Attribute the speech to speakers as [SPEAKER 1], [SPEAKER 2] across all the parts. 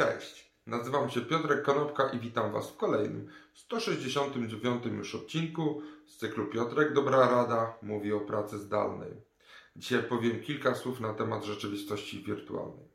[SPEAKER 1] Cześć, nazywam się Piotrek Konopka i witam Was w kolejnym 169 już odcinku z cyklu Piotrek Dobra Rada mówi o pracy zdalnej. Dzisiaj powiem kilka słów na temat rzeczywistości wirtualnej.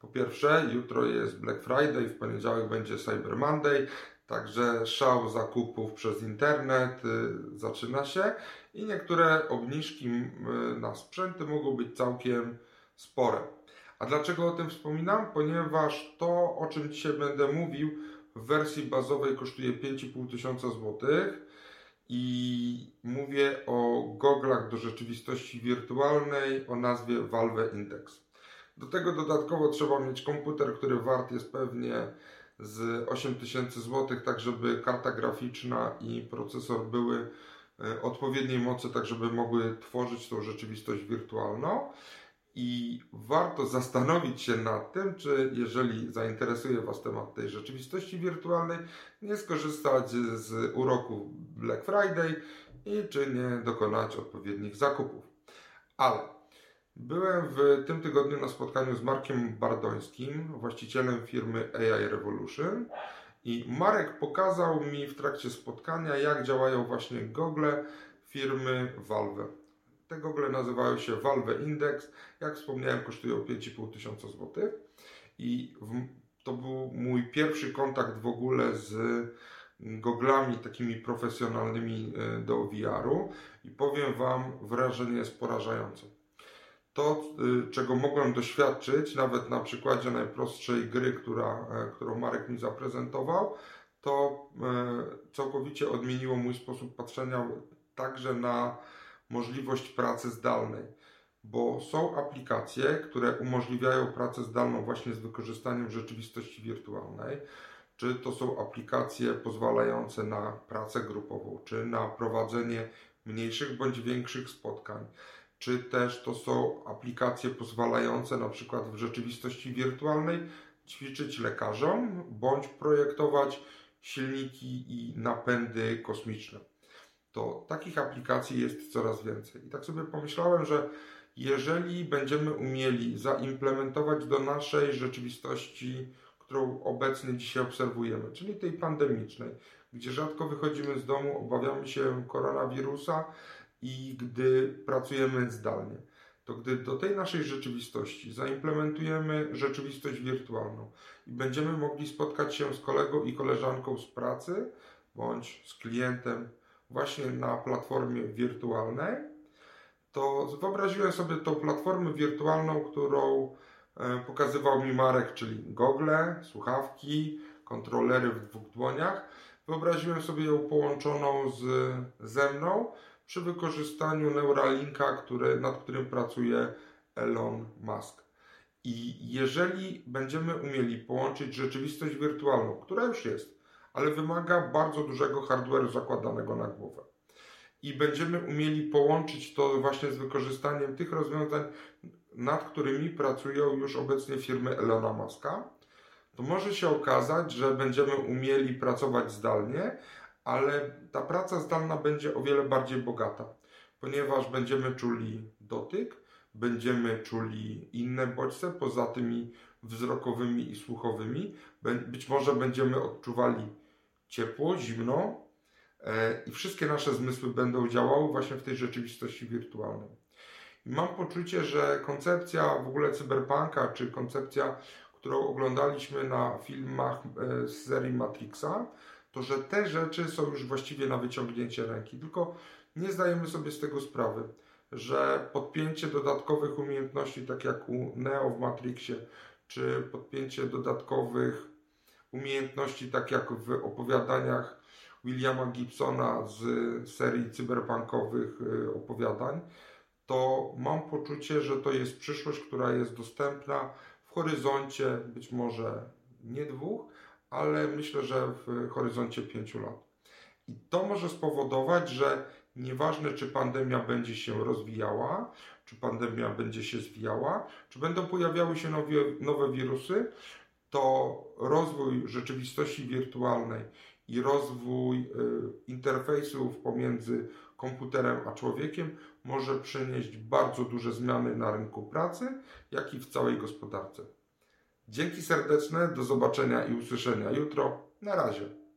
[SPEAKER 1] Po pierwsze, jutro jest Black Friday, w poniedziałek będzie Cyber Monday, także szał zakupów przez internet y, zaczyna się i niektóre obniżki y, na sprzęty mogą być całkiem spore. A dlaczego o tym wspominam? Ponieważ to, o czym dzisiaj będę mówił, w wersji bazowej kosztuje 5,5 tysiąca złotych i mówię o goglach do rzeczywistości wirtualnej o nazwie Valve Index. Do tego dodatkowo trzeba mieć komputer, który wart jest pewnie z 8000 zł, tak żeby karta graficzna i procesor były e, odpowiedniej mocy, tak żeby mogły tworzyć tą rzeczywistość wirtualną. I warto zastanowić się nad tym, czy jeżeli zainteresuje Was temat tej rzeczywistości wirtualnej, nie skorzystać z uroku Black Friday i czy nie dokonać odpowiednich zakupów. Ale byłem w tym tygodniu na spotkaniu z Markiem Bardońskim, właścicielem firmy AI Revolution. I Marek pokazał mi w trakcie spotkania, jak działają właśnie gogle firmy Valve. Te gogle nazywają się Valve Index. Jak wspomniałem, kosztują 5,5 tysiąca złotych. I w, to był mój pierwszy kontakt w ogóle z goglami takimi profesjonalnymi e, do VR-u i powiem Wam, wrażenie jest porażające. To, e, czego mogłem doświadczyć, nawet na przykładzie najprostszej gry, która, e, którą Marek mi zaprezentował, to całkowicie odmieniło mój sposób patrzenia także na możliwość pracy zdalnej, bo są aplikacje, które umożliwiają pracę zdalną właśnie z wykorzystaniem rzeczywistości wirtualnej. Czy to są aplikacje pozwalające na pracę grupową, czy na prowadzenie mniejszych bądź większych spotkań, czy też to są aplikacje pozwalające na przykład w rzeczywistości wirtualnej ćwiczyć lekarzom bądź projektować silniki i napędy kosmiczne to takich aplikacji jest coraz więcej. I tak sobie pomyślałem, że jeżeli będziemy umieli zaimplementować do naszej rzeczywistości, którą obecnie dzisiaj obserwujemy, czyli tej pandemicznej, gdzie rzadko wychodzimy z domu, obawiamy się koronawirusa i gdy pracujemy zdalnie, to gdy do tej naszej rzeczywistości zaimplementujemy rzeczywistość wirtualną i będziemy mogli spotkać się z kolegą i koleżanką z pracy bądź z klientem właśnie na platformie wirtualnej, to wyobraziłem sobie tą platformę wirtualną, którą e, pokazywał mi Marek, czyli gogle, słuchawki, kontrolery w dwóch dłoniach. Wyobraziłem sobie ją połączoną z, ze mną przy wykorzystaniu Neuralinka, który, nad którym pracuje Elon Musk. I jeżeli będziemy umieli połączyć rzeczywistość wirtualną, która już jest, ale wymaga bardzo dużego hardware'u zakładanego na głowę. I będziemy umieli połączyć to właśnie z wykorzystaniem tych rozwiązań, nad którymi pracują już obecnie firmy Elona Muska. To może się okazać, że będziemy umieli pracować zdalnie, ale ta praca zdalna będzie o wiele bardziej bogata, ponieważ będziemy czuli dotyk, będziemy czuli inne bodźce poza tymi wzrokowymi i słuchowymi. Być może będziemy odczuwali ciepło, zimno e, i wszystkie nasze zmysły będą działały właśnie w tej rzeczywistości wirtualnej. I mam poczucie, że koncepcja w ogóle cyberpunka, czy koncepcja, którą oglądaliśmy na filmach e, z serii Matrixa, to że te rzeczy są już właściwie na wyciągnięcie ręki. Tylko nie zdajemy sobie z tego sprawy, że podpięcie dodatkowych umiejętności, tak jak u Neo w Matrixie, czy podpięcie dodatkowych umiejętności, tak jak w opowiadaniach Williama Gibsona z serii cyberpunkowych y, opowiadań, to mam poczucie, że to jest przyszłość, która jest dostępna w horyzoncie być może nie dwóch, ale myślę, że w horyzoncie pięciu lat. I to może spowodować, że nieważne czy pandemia będzie się rozwijała, czy pandemia będzie się zwijała, czy będą pojawiały się nowe, nowe wirusy, to rozwój rzeczywistości wirtualnej i rozwój y, interfejsów pomiędzy komputerem a człowiekiem może przynieść bardzo duże zmiany na rynku pracy, jak i w całej gospodarce. Dzięki serdeczne, do zobaczenia i usłyszenia jutro. Na razie.